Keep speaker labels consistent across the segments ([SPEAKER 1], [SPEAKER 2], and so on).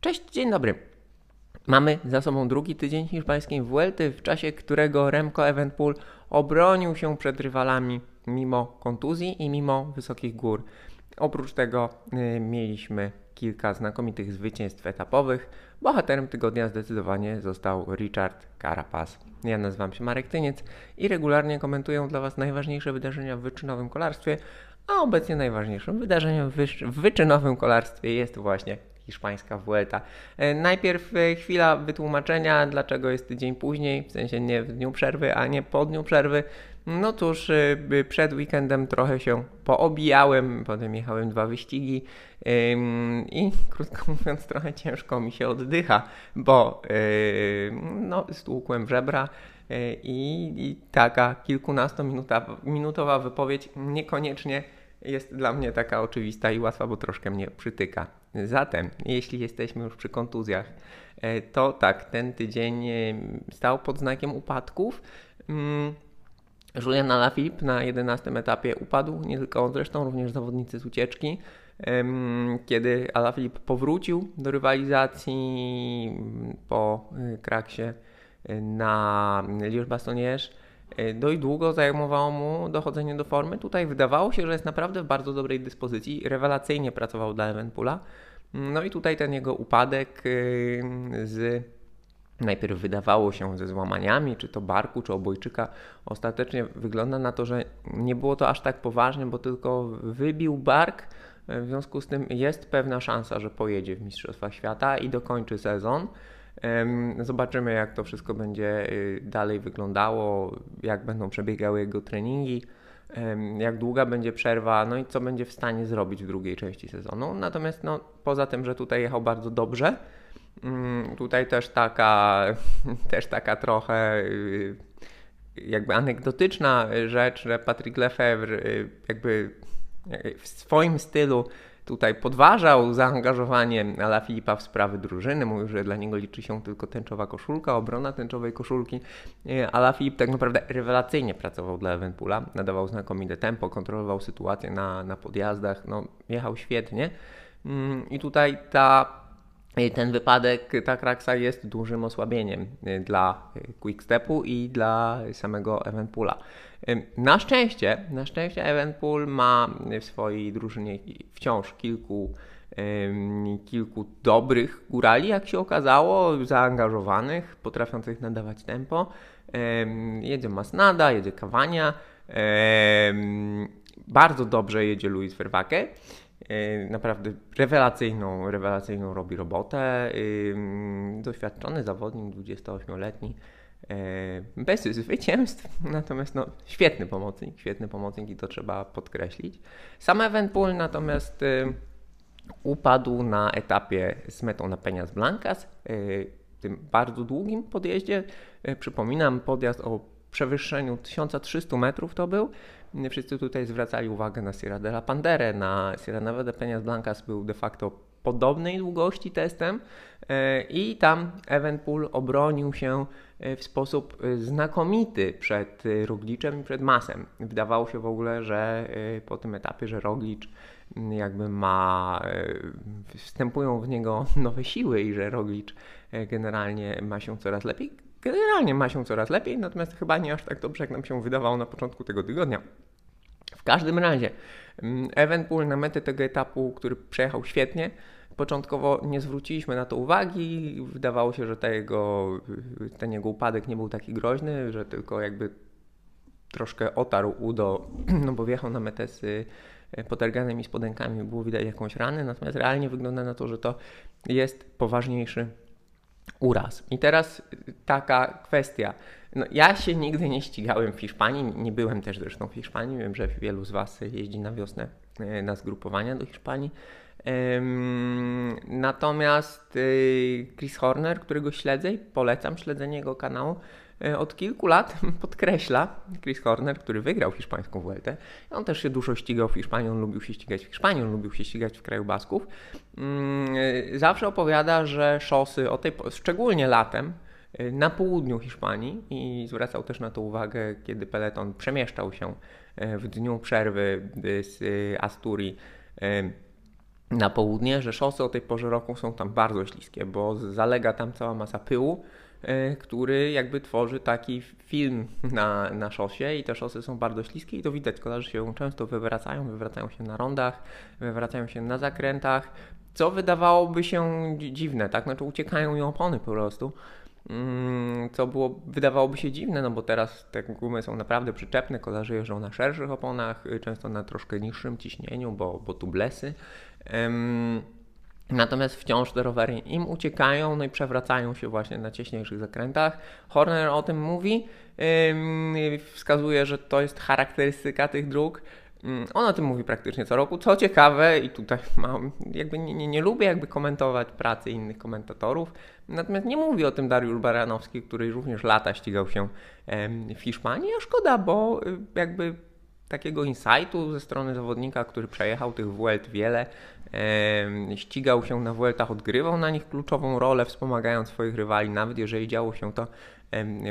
[SPEAKER 1] Cześć, dzień dobry. Mamy za sobą drugi tydzień hiszpańskiej Vuelty, w czasie którego Remco Evenpool obronił się przed rywalami mimo kontuzji i mimo wysokich gór. Oprócz tego y, mieliśmy kilka znakomitych zwycięstw etapowych. Bohaterem tygodnia zdecydowanie został Richard Carapaz. Ja nazywam się Marek Tyniec i regularnie komentuję dla Was najważniejsze wydarzenia w wyczynowym kolarstwie, a obecnie najważniejszym wydarzeniem w wyczynowym kolarstwie jest właśnie hiszpańska Vuelta. E, najpierw e, chwila wytłumaczenia, dlaczego jest tydzień później, w sensie nie w dniu przerwy, a nie po dniu przerwy. No cóż, e, przed weekendem trochę się poobijałem, potem jechałem dwa wyścigi i krótko mówiąc trochę ciężko mi się oddycha, bo no, stłukłem żebra i, i taka kilkunastominutowa wypowiedź niekoniecznie jest dla mnie taka oczywista i łatwa, bo troszkę mnie przytyka. Zatem, jeśli jesteśmy już przy kontuzjach, e, to tak, ten tydzień e, stał pod znakiem upadków. Mm, Julian Alaphilippe na 11 etapie upadł, nie tylko on zresztą, również zawodnicy z ucieczki. Kiedy Alaphilippe powrócił do rywalizacji po e, kraksie na Liège-Bastogne, dość długo zajmowało mu dochodzenie do formy. Tutaj wydawało się, że jest naprawdę w bardzo dobrej dyspozycji. Rewelacyjnie pracował dla Evenpoola. No i tutaj ten jego upadek y, z najpierw wydawało się ze złamaniami, czy to barku, czy obojczyka, ostatecznie wygląda na to, że nie było to aż tak poważnie, bo tylko wybił bark. W związku z tym jest pewna szansa, że pojedzie w Mistrzostwach Świata i dokończy sezon. Zobaczymy, jak to wszystko będzie y, dalej wyglądało, jak będą przebiegały jego treningi jak długa będzie przerwa, no i co będzie w stanie zrobić w drugiej części sezonu. Natomiast no, poza tym, że tutaj jechał bardzo dobrze, mm, tutaj też taka, też taka trochę y, jakby anegdotyczna rzecz, że Patrick Lefebvre y, jakby w swoim stylu tutaj podważał zaangażowanie Ala Filipa w sprawy drużyny. Mówił, że dla niego liczy się tylko tęczowa koszulka, obrona tęczowej koszulki. E, Ala Filip tak naprawdę rewelacyjnie pracował dla Evenpoola, nadawał znakomite tempo, kontrolował sytuację na, na podjazdach, no, jechał świetnie. Mm, I tutaj ta ten wypadek, ta kraksa jest dużym osłabieniem y, dla Quickstepu i dla samego Evenpoola. Na szczęście, na szczęście Evenpool ma w swojej drużynie wciąż kilku kilku dobrych górali, jak się okazało, zaangażowanych, potrafiących nadawać tempo. Jedzie Masnada, jedzie Kawania, bardzo dobrze jedzie Luis Verwake. Naprawdę rewelacyjną, rewelacyjną robi robotę. Doświadczony zawodnik, 28-letni, e, bez zwycięstw, natomiast no, świetny pomocnik, świetny pomocnik i to trzeba podkreślić. Sam Evenpool natomiast y, upadł na etapie z metą na Peñas Blancas, y, tym bardzo długim podjeździe. Y, przypominam, podjazd o przewyższeniu 1300 metrów to był. Wszyscy tutaj zwracali uwagę na Sierra de la Pandere, na Sierra Nevada de Peñas Blancas był de facto podobnej długości testem e, i tam Evenpool obronił się e, w sposób e, znakomity przed Rogliczem i przed Masem. Wydawało się w ogóle, że po tym etapie, że Roglicz jakby ma, wstępują w niego nowe siły i że Roglicz generalnie ma się coraz lepiej. Generalnie ma się coraz lepiej, natomiast chyba nie aż tak dobrze, jak nam się wydawało na początku tego tygodnia. W każdym razie, Evenpool na metę tego etapu, który przejechał świetnie, początkowo nie zwróciliśmy na to uwagi. Wydawało się, że jego, ten jego upadek nie był taki groźny, że tylko jakby troszkę otarł udo, no bo wjechał na metę z e, potarganymi spodenkami, było widać jakąś ranę, natomiast realnie wygląda na to, że to jest poważniejszy uraz. I teraz taka kwestia. No, ja się nigdy nie ścigałem w Hiszpanii, nie byłem też zresztą w Hiszpanii. Wiem, że wielu z Was jeździ na wiosnę e, na zgrupowania do Hiszpanii. Natomiast y, Chris Horner, którego śledzę i polecam śledzenie jego kanału, od kilku lat podkreśla Chris Horner, który wygrał hiszpańską Vueltę. On też się dużo ścigał w Hiszpanii, on lubił się ścigać w Hiszpanii, on lubił się ścigać w kraju Basków. Mm, e, zawsze opowiada, że szosy, o tej, szczególnie latem, e, na południu Hiszpanii i zwracał też na to uwagę, kiedy peleton przemieszczał się w dniu przerwy z Asturii na południe, że szosy o tej porze roku są tam bardzo śliskie, bo zalega tam cała masa pyłu, e, który jakby tworzy taki film na, na szosie i te szosy są bardzo śliskie i to widać, kolarze się często wywracają, wywracają się na rondach, wywracają się na zakrętach, co wydawałoby się dziwne, tak? Znaczy uciekają im opony po prostu. Mm, co było, wydawałoby się dziwne, no bo teraz te gumy są naprawdę przyczepne, kolarze jeżdżą na szerszych oponach, często na troszkę niższym ciśnieniu, bo, bo tublesy. Um, Natomiast wciąż te rowery im uciekają, no i przewracają się właśnie na cieśniejszych zakrętach. Horner o tym mówi, wskazuje, że to jest charakterystyka tych dróg. On o tym mówi praktycznie co roku. Co ciekawe, i tutaj mam, jakby nie, nie, nie, lubię jakby komentować pracy innych komentatorów, natomiast nie mówi o tym Dariusz Baranowski, który również lata ścigał się w Hiszpanii, a szkoda, bo y, jakby takiego insightu ze strony zawodnika, który przejechał tych Vuelt wiele, ścigał się na Vueltach, odgrywał na nich kluczową rolę, wspomagając swoich rywali, nawet jeżeli działo się to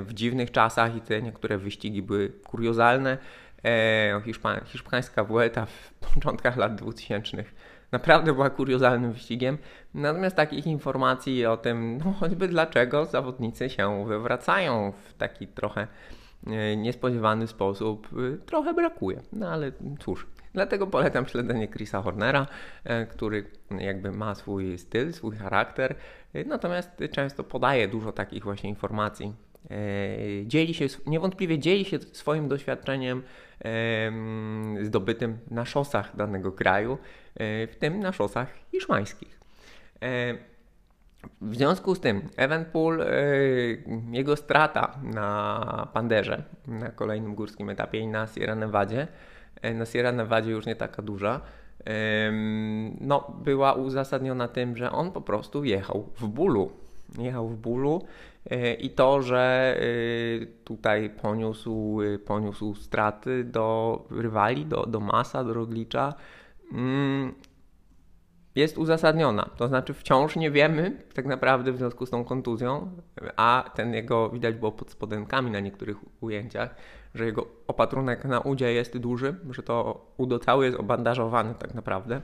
[SPEAKER 1] w dziwnych czasach i te niektóre wyścigi były kuriozalne. Hiszpa hiszpańska Vuelta w początkach lat 2000 naprawdę była kuriozalnym wyścigiem. Natomiast takich informacji o tym, no choćby dlaczego zawodnicy się wywracają w taki trochę e, niespodziewany sposób, e, trochę brakuje. No ale cóż, dlatego polecam śledzenie Chrisa Hornera, który jakby ma swój styl, swój charakter, natomiast często podaje dużo takich właśnie informacji. Dzieli się, niewątpliwie dzieli się swoim doświadczeniem zdobytym na szosach danego kraju, e, w tym na szosach hiszpańskich. E, w związku z tym Evenpool, e, jego strata na Panderze, na kolejnym górskim etapie i na Sierra Nevadzie, na Sierra Nevadzie już nie taka duża, no, była uzasadniona tym, że on po prostu jechał w bólu. Jechał w bólu E, i to, że e, tutaj poniósł, e, poniósł straty do rywali, do, do Masa, do Roglicza, mm, jest uzasadniona. To znaczy wciąż nie wiemy tak naprawdę w związku z tą kontuzją, a ten jego widać było pod spodenkami na niektórych ujęciach, że jego opatrunek na udzie jest duży, że to udo cały jest obandażowany tak naprawdę.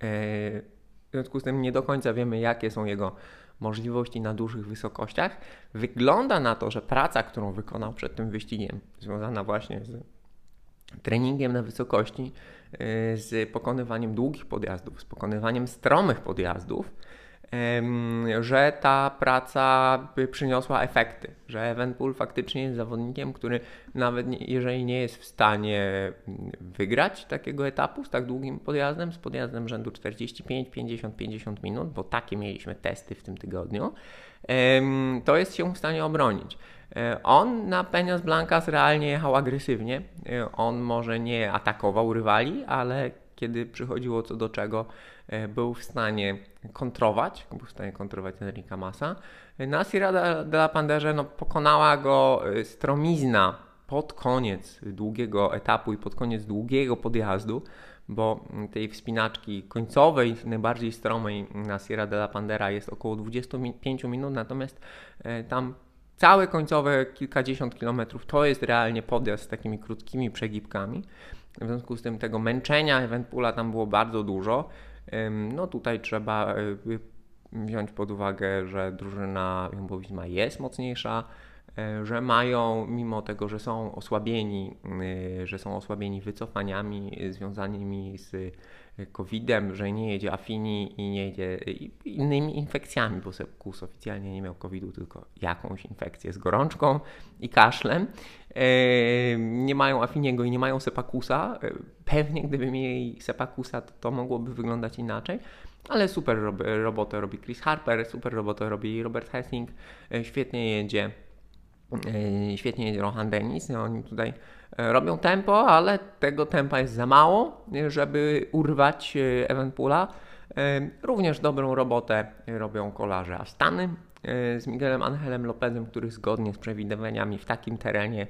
[SPEAKER 1] W związku z tym nie do końca wiemy, jakie są jego możliwości na dużych wysokościach. Wygląda na to, że praca, którą wykonał przed tym wyścigiem, związana właśnie z treningiem na wysokości, y, z pokonywaniem długich podjazdów, z pokonywaniem stromych podjazdów, że ta praca przyniosła efekty, że Evenpool faktycznie jest zawodnikiem, który nawet jeżeli nie jest w stanie mm, wygrać takiego etapu z tak długim podjazdem, z podjazdem rzędu 45, 50, 50 minut, bo takie mieliśmy testy w tym tygodniu, to jest się w stanie obronić. E, on na Peñas Blancas realnie jechał agresywnie. E, on może nie atakował rywali, ale kiedy przychodziło co do czego, e, był w stanie kontrować, był w stanie kontrować Enrica Massa. Na Sierra de la Panderze no, pokonała go stromizna pod koniec długiego etapu i pod koniec długiego podjazdu, bo tej wspinaczki końcowej, najbardziej stromej na Sierra de la Pandera jest około 25 minut, natomiast tam całe końcowe kilkadziesiąt kilometrów to jest realnie podjazd z takimi krótkimi przegibkami. W związku z tym tego męczenia Eventpoola tam było bardzo dużo. No tutaj trzeba e, wziąć pod uwagę, że drużyna Jumbo jest mocniejsza, e, że mają, mimo tego, że są osłabieni, że są osłabieni wycofaniami związanymi z COVID-em, że nie jedzie Afini i nie jedzie innymi infekcjami, bo Sepkus oficjalnie nie miał COVID-u, tylko jakąś infekcję z gorączką i kaszlem. Nie mają Afiniego i nie mają Sepakusa. Pewnie gdyby mieli Sepakusa, to, to mogłoby wyglądać inaczej. Ale super robotę robi Chris Harper, super robotę robi Robert Hessing, świetnie jedzie, świetnie jedzie Rohan Dennis. Oni tutaj E, robią tempo, ale tego tempa jest za mało, żeby urwać e, Evenpoola. E, również dobrą robotę robią kolarze Astany z Miguelem Angelem Lopezem, który zgodnie z przewidywaniami w takim terenie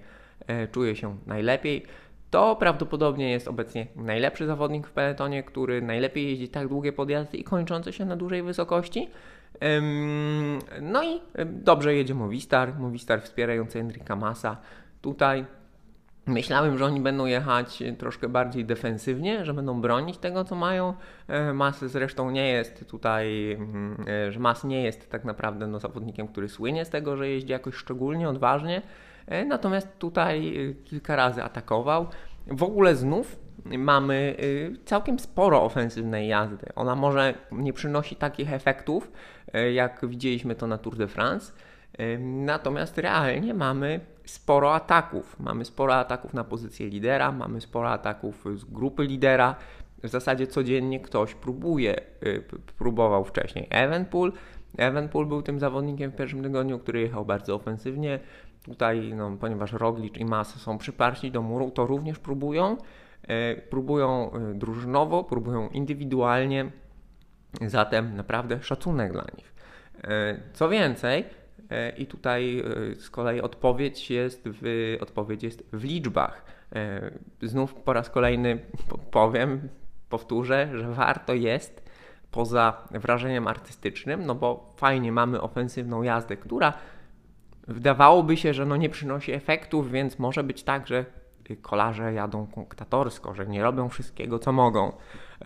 [SPEAKER 1] czuje się najlepiej. To prawdopodobnie jest obecnie najlepszy zawodnik w peletonie, który najlepiej jeździ tak długie podjazdy i kończące się na dużej wysokości. No i dobrze jedzie Movistar, Movistar wspierający Enrica Massa. Tutaj Myślałem, że oni będą jechać troszkę bardziej defensywnie, że będą bronić tego, co mają. E, Mas zresztą nie jest tutaj, e, że Mas nie jest tak naprawdę no, zawodnikiem, który słynie z tego, że jeździ jakoś szczególnie odważnie. E, natomiast tutaj kilka razy atakował. W ogóle znów mamy całkiem sporo ofensywnej jazdy. Ona może nie przynosi takich efektów, jak widzieliśmy to na Tour de France. Natomiast realnie mamy sporo ataków. Mamy sporo ataków na pozycję lidera, mamy sporo ataków z grupy lidera. W zasadzie codziennie ktoś próbuje, y, próbował wcześniej. Evenpool, Evenpool był tym zawodnikiem w pierwszym tygodniu, który jechał bardzo ofensywnie. Tutaj, no, ponieważ Roglic i Mas są przyparci do muru, to również próbują. Y, próbują y, drużynowo, próbują indywidualnie. Zatem naprawdę szacunek dla nich. Co więcej, E, I tutaj e, z kolei odpowiedź jest w, odpowiedź jest w liczbach. E, znów po raz kolejny powiem, powtórzę, że warto jest poza wrażeniem artystycznym, no bo fajnie mamy ofensywną jazdę, która wydawałoby się, że no nie przynosi efektów, więc może być tak, że kolarze jadą konktatorsko, że nie robią wszystkiego, co mogą.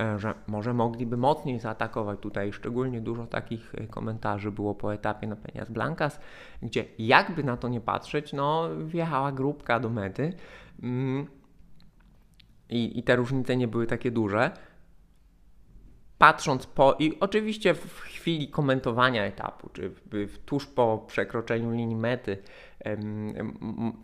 [SPEAKER 1] E, że może mogliby mocniej zaatakować. Tutaj szczególnie dużo takich e, komentarzy było po etapie na Peñas Blancas, gdzie jakby na to nie patrzeć, no wjechała grupka do mety mm, i, i te różnice nie były takie duże patrząc po, i oczywiście w chwili komentowania etapu, czy w, w, tuż po przekroczeniu linii mety,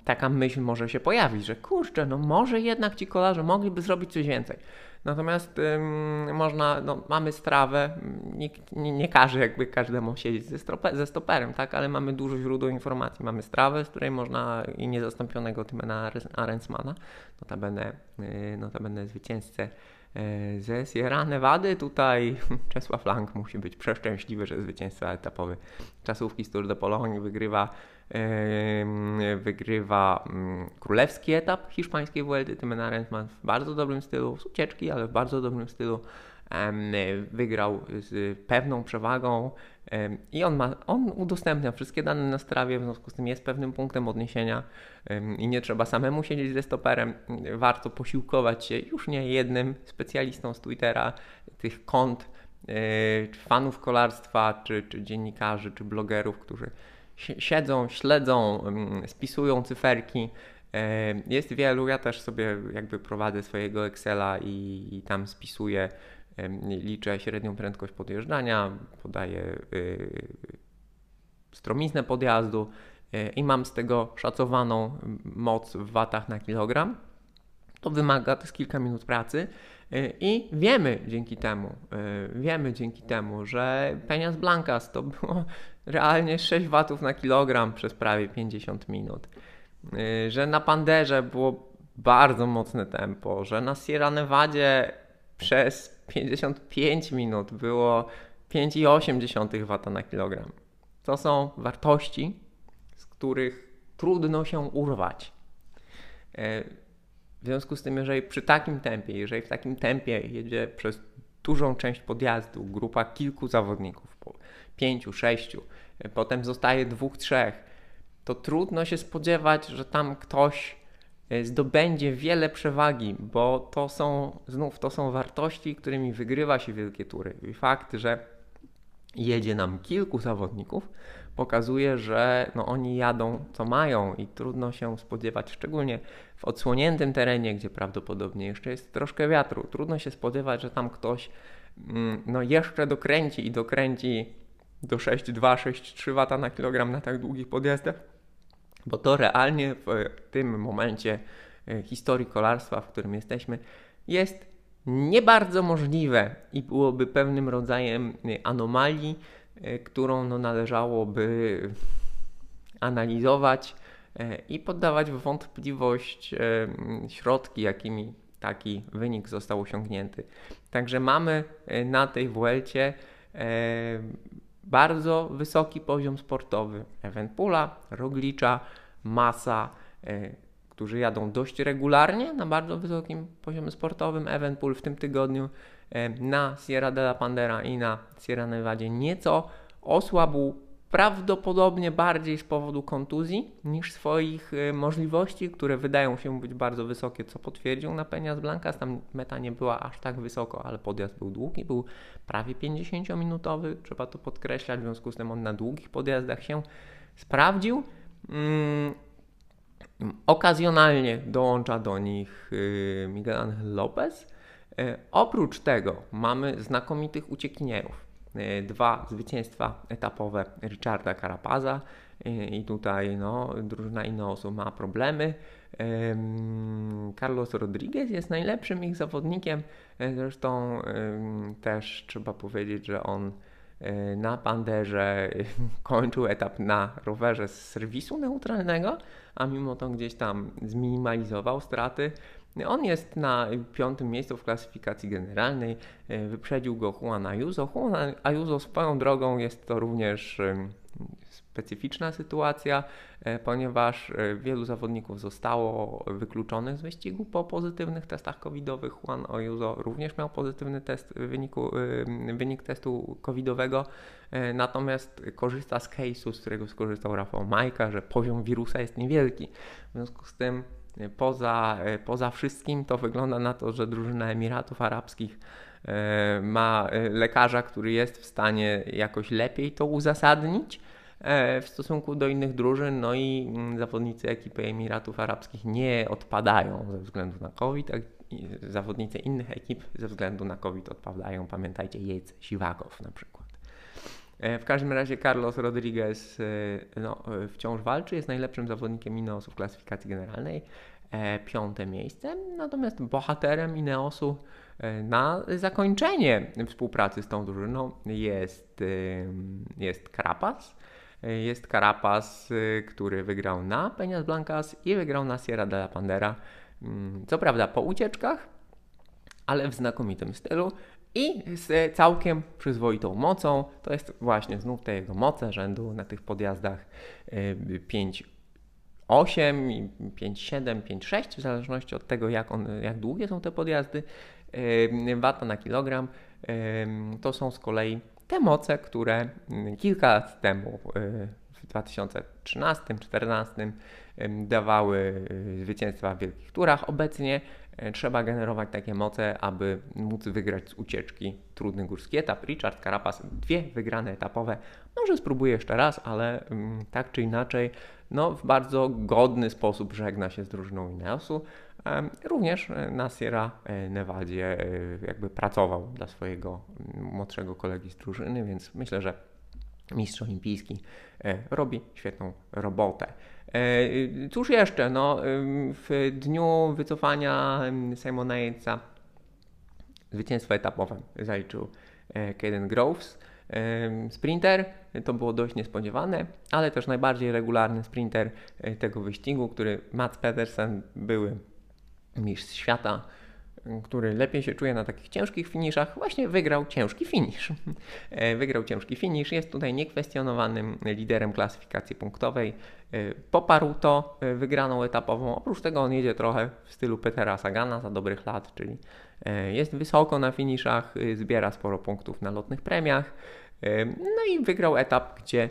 [SPEAKER 1] taka myśl może się pojawić, że kurczę, no może jednak ci kolarze mogliby zrobić coś więcej. Natomiast ym, można, no, mamy strawę, nikt nie, nie każe jakby każdemu siedzieć ze, strope, ze stoperem, tak, ale mamy dużo źródeł informacji. Mamy strawę, z której można i niezastąpionego Tymena Arensmana, notabene, yy, notabene zwycięzcę yy, ze Sierra Nevady. Tutaj Czesław Lang musi być przeszczęśliwy, że zwycięstwa etapowy czasówki z Tour de Pologne wygrywa wygrywa mm, królewski etap hiszpańskiej Vuelty. Tym Arensman w bardzo dobrym stylu, z ucieczki, ale w bardzo dobrym stylu wygrał z pewną przewagą i on, ma, on udostępnia wszystkie dane na strawie, w związku z tym jest pewnym punktem odniesienia i nie trzeba samemu siedzieć ze stoperem. Warto posiłkować się już nie jednym specjalistą z Twittera, tych kont, e, fanów kolarstwa, czy, czy dziennikarzy, czy blogerów, którzy siedzą, śledzą, mm, spisują cyferki. E, jest wielu, ja też sobie jakby prowadzę swojego Excela i, i tam spisuję, liczę średnią prędkość podjeżdżania, podaję y, stromiznę podjazdu e, i mam z tego szacowaną moc w watach na kilogram. To wymaga, to jest kilka minut pracy i wiemy dzięki temu, wiemy dzięki temu, że Peñas Blancas to było realnie 6 watów na kilogram przez prawie 50 minut. Y, że na Panderze było bardzo mocne tempo, że na Sierra Nevadzie przez 55 minut było 5,8 W na kilogram. To są wartości, z których trudno się urwać. Y, w związku z tym, jeżeli przy takim tempie, jeżeli w takim tempie jedzie przez dużą część podjazdu grupa kilku zawodników, pięciu, sześciu, potem zostaje dwóch, trzech, to trudno się spodziewać, że tam ktoś e, zdobędzie wiele przewagi, bo to są znów to są wartości, którymi wygrywa się wielkie tury. I fakt, że jedzie nam kilku zawodników, pokazuje, że no, oni jadą co mają i trudno się spodziewać, szczególnie w odsłoniętym terenie, gdzie prawdopodobnie jeszcze jest troszkę wiatru, trudno się spodziewać, że tam ktoś mm, no, jeszcze dokręci i dokręci do 6,2, 6,3 W na kilogram na tak długich podjazdach, bo to realnie w tym momencie e, historii kolarstwa, w którym jesteśmy, jest nie bardzo możliwe i byłoby pewnym rodzajem e, anomalii, którą no, należałoby analizować i poddawać w wątpliwość środki, jakimi taki wynik został osiągnięty. Także mamy na tej Vuelcie bardzo wysoki poziom sportowy. Evenpula, Roglicza, Masa, e, którzy jadą dość regularnie na bardzo wysokim poziomie sportowym. Evenpool w tym tygodniu e, na Sierra de la Pandera i na Sierra Nevadzie nieco osłabł prawdopodobnie bardziej z powodu kontuzji niż swoich y, możliwości, które wydają się być bardzo wysokie, co potwierdził na Penias Blancas. Tam meta nie była aż tak wysoko, ale podjazd był długi, był prawie 50-minutowy, trzeba to podkreślać, w związku z tym on na długich podjazdach się sprawdził. Okazjonalnie dołącza do nich y, Miguel Angel Lopez. Y, oprócz tego mamy znakomitych uciekinierów. Y, dwa zwycięstwa etapowe Richarda Carapaza i tutaj no, drużyna Ineosu ma problemy. Carlos Rodriguez jest najlepszym ich zawodnikiem. Zresztą też trzeba powiedzieć, że on na Panderze kończył etap na rowerze z serwisu neutralnego, a mimo to gdzieś tam zminimalizował straty. On jest na piątym miejscu w klasyfikacji generalnej. E, wyprzedził go Juan Ayuso. Juan Ayuso swoją drogą jest to również specyficzna sytuacja, e, ponieważ e, wielu zawodników zostało wykluczonych z wyścigu po pozytywnych testach covidowych. Juan Ojuzo również miał pozytywny test wyniku, e, wynik testu covidowego, natomiast korzysta z case'u, z którego skorzystał Rafał Majka, że poziom wirusa jest niewielki. W związku z tym poza, poza wszystkim to wygląda na to, że drużyna Emiratów Arabskich ma lekarza, który jest w stanie jakoś lepiej to uzasadnić. E, w stosunku do innych drużyn, no i mm, zawodnicy ekipy Emiratów Arabskich nie odpadają ze względu na COVID, a zawodnicy innych ekip ze względu na COVID odpadają. Pamiętajcie, Jejc Siwakow na przykład. E, w każdym razie Carlos Rodriguez e, no, wciąż walczy, jest najlepszym zawodnikiem Ineosu w klasyfikacji generalnej, piąte miejsce, natomiast bohaterem Ineosu na zakończenie współpracy z tą drużyną jest, jest Krapas, jest Carapaz, y, który wygrał na Peñas Blancas i wygrał na Sierra de la Pandera. Mm, co prawda po ucieczkach, ale w znakomitym stylu i z całkiem przyzwoitą mocą. To jest właśnie znów te jego moce rzędu na tych podjazdach 5 8, 5, 7, 5, 6, w zależności od tego, jak, on, jak długie są te podjazdy. Wata na kilogram to są z kolei te moce, które mm, kilka lat temu, y, w 2013-2014, dawały y, zwycięstwa w wielkich turach, obecnie y, trzeba generować takie moce, aby móc wygrać z ucieczki trudny górski etap. Richard Carapaz, dwie wygrane etapowe. Może spróbuję jeszcze raz, ale mm, tak czy inaczej, no, w bardzo godny sposób żegna się z drużyną Ineosu. Również e, na Sierra e, Nevadzie e, jakby pracował dla swojego młodszego kolegi z drużyny, więc myślę, że mistrz olimpijski robi świetną robotę. Cóż jeszcze? No, w dniu wycofania Simona Yatesa zwycięstwo etapowe zaliczył Caden Groves. Sprinter to było dość niespodziewane, ale też najbardziej regularny sprinter tego wyścigu, który Mats Pedersen, były mistrz świata, który lepiej się czuje na takich ciężkich finiszach, właśnie wygrał ciężki finisz. E, wygrał ciężki finisz, jest tutaj niekwestionowanym liderem klasyfikacji punktowej. E, poparł to e, wygraną etapową. Oprócz tego on jedzie trochę w stylu Petera Sagana za dobrych lat, czyli jest wysoko na finiszach, zbiera sporo punktów na lotnych premiach. No i wygrał etap, gdzie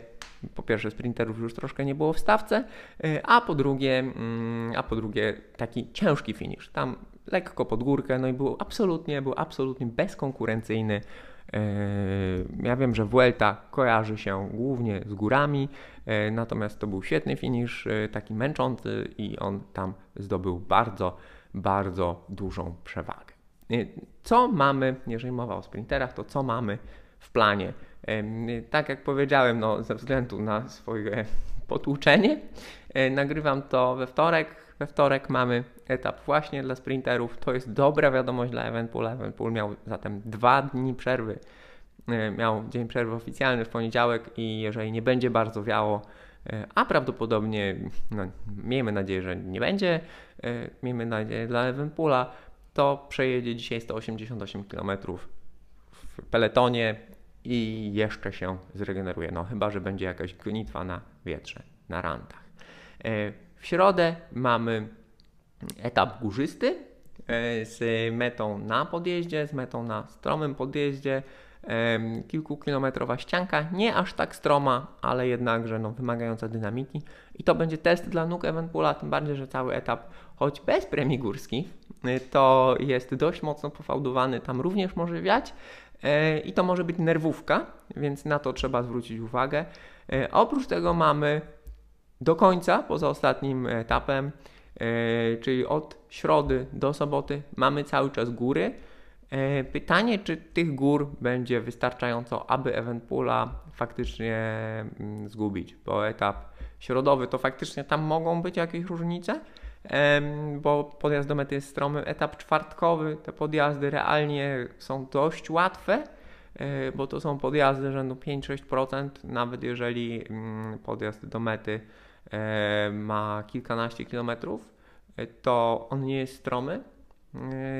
[SPEAKER 1] po pierwsze sprinterów już troszkę nie było w stawce, y, a po drugie, mm, a po drugie taki ciężki finish. Tam lekko pod górkę, no i był absolutnie, był absolutnie bezkonkurencyjny. Y, ja wiem, że Vuelta kojarzy się głównie z górami, y, natomiast to był świetny finish, taki męczący i on tam zdobył bardzo, bardzo dużą przewagę. Co mamy, jeżeli mowa o sprinterach, to co mamy w planie tak jak powiedziałem, no, ze względu na swoje potłuczenie, e, nagrywam to we wtorek. We wtorek mamy etap właśnie dla sprinterów. To jest dobra wiadomość dla Evenpoola. Evenpool miał zatem dwa dni przerwy. E, miał dzień przerwy oficjalny w poniedziałek i jeżeli nie będzie bardzo wiało, e, a prawdopodobnie, no, miejmy nadzieję, że nie będzie, miejmy nadzieję dla Evenpoola, to przejedzie dzisiaj 188 km w peletonie i jeszcze się zregeneruje. No chyba, że będzie jakaś gonitwa na wietrze, na rantach. E, w środę mamy etap górzysty e, z metą na podjeździe, z metą na stromym podjeździe. Kilkukilometrowa ścianka, nie aż tak stroma, ale jednakże no, wymagająca dynamiki. I to będzie test dla nóg Evenpoola, tym bardziej, że cały etap, choć bez premii górskich, y, to jest dość mocno pofałdowany, tam również może wiać e, i to może być nerwówka, więc na to trzeba zwrócić uwagę. E, oprócz tego mamy do końca, poza ostatnim etapem, e, czyli od środy do soboty, mamy cały czas góry. E, pytanie, czy tych gór będzie wystarczająco, aby Eventpoola faktycznie mm, zgubić, bo etap środowy to faktycznie tam mogą być jakieś różnice, bo podjazd do mety jest stromy. Etap czwartkowy, te podjazdy realnie są dość łatwe, e, bo to są podjazdy rzędu 5-6%, nawet jeżeli mm, podjazd do mety e, ma kilkanaście kilometrów, to on nie jest stromy,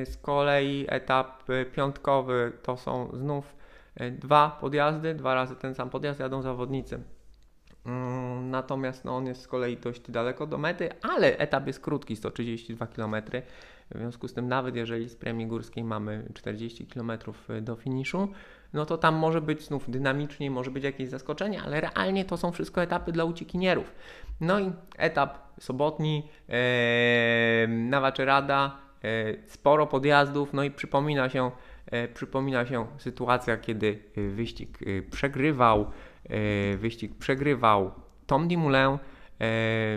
[SPEAKER 1] z kolei etap piątkowy to są znów e, dwa podjazdy, dwa razy ten sam podjazd jadą zawodnicy. Mm, natomiast no, on jest z kolei dość daleko do mety, ale etap jest krótki, 132 km. W związku z tym, nawet jeżeli z premii górskiej mamy 40 km do finiszu, no to tam może być znów dynamicznie, może być jakieś zaskoczenie, ale realnie to są wszystko etapy dla uciekinierów. No i etap sobotni, ee, Nawaczerada, sporo podjazdów, no i przypomina się, e, przypomina się sytuacja, kiedy e, wyścig przegrywał, wyścig przegrywał Tom Dumoulin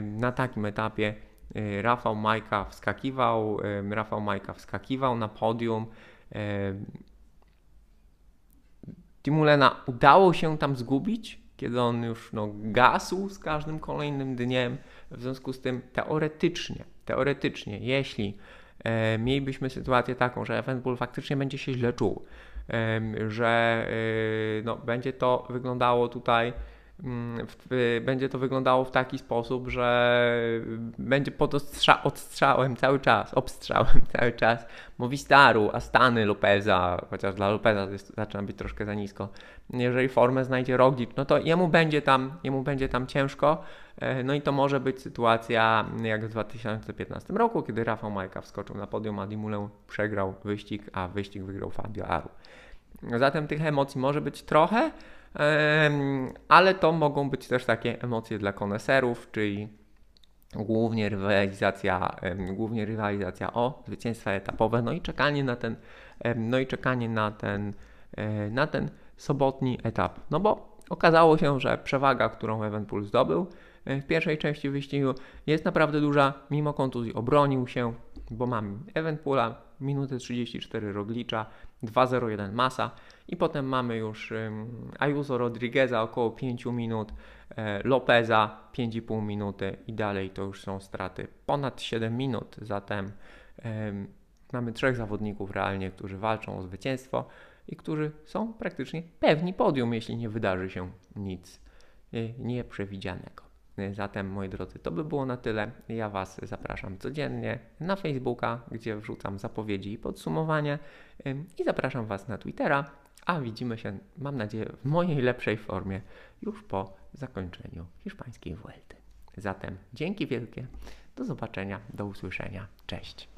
[SPEAKER 1] na takim etapie Rafał Majka wskakiwał, Rafał Majka wskakiwał na podium. Timulena udało się tam zgubić, kiedy on już no, gasł z każdym kolejnym dniem. W związku z tym teoretycznie, teoretycznie, jeśli e, mielibyśmy sytuację taką, że Evenpool faktycznie będzie się źle czuł, że e, no, będzie to wyglądało tutaj będzie to wyglądało w taki sposób, że będzie pod ostrza, odstrzałem cały czas, obstrzałem cały czas Movistaru, Astany, Lopeza, chociaż dla Lopeza jest, zaczyna być troszkę za nisko. Jeżeli formę znajdzie Roglic, no to jemu będzie tam, jemu będzie tam ciężko. E, no i to może być sytuacja jak w 2015 roku, kiedy Rafał Majka wskoczył na podium, a Dimulę przegrał wyścig, a wyścig wygrał Fabio Aru. Zatem tych emocji może być trochę, ale to mogą być też takie emocje dla koneserów, czyli głównie rywalizacja, głównie rywalizacja o zwycięstwa etapowe, no i czekanie na ten, no i czekanie na ten, e, na ten sobotni etap. No bo okazało się, że przewaga, którą Evenpool zdobył w pierwszej części wyścigu jest naprawdę duża, mimo kontuzji obronił się, bo mamy Evenpoola, minutę 34 Roglicza, 2.01 Masa i potem mamy już Ayuso Rodrigueza około 5 minut, e, Lopeza 5,5 minuty i dalej to już są straty ponad 7 minut, zatem mamy trzech zawodników realnie, którzy walczą o zwycięstwo i którzy są praktycznie pewni podium, jeśli nie wydarzy się nic e, nieprzewidzianego. Zatem, moi drodzy, to by było na tyle. Ja Was zapraszam codziennie na Facebooka, gdzie wrzucam zapowiedzi i podsumowania, i zapraszam Was na Twittera, a widzimy się, mam nadzieję, w mojej lepszej formie już po zakończeniu hiszpańskiej Vuelty. Zatem dzięki wielkie, do zobaczenia, do usłyszenia, cześć.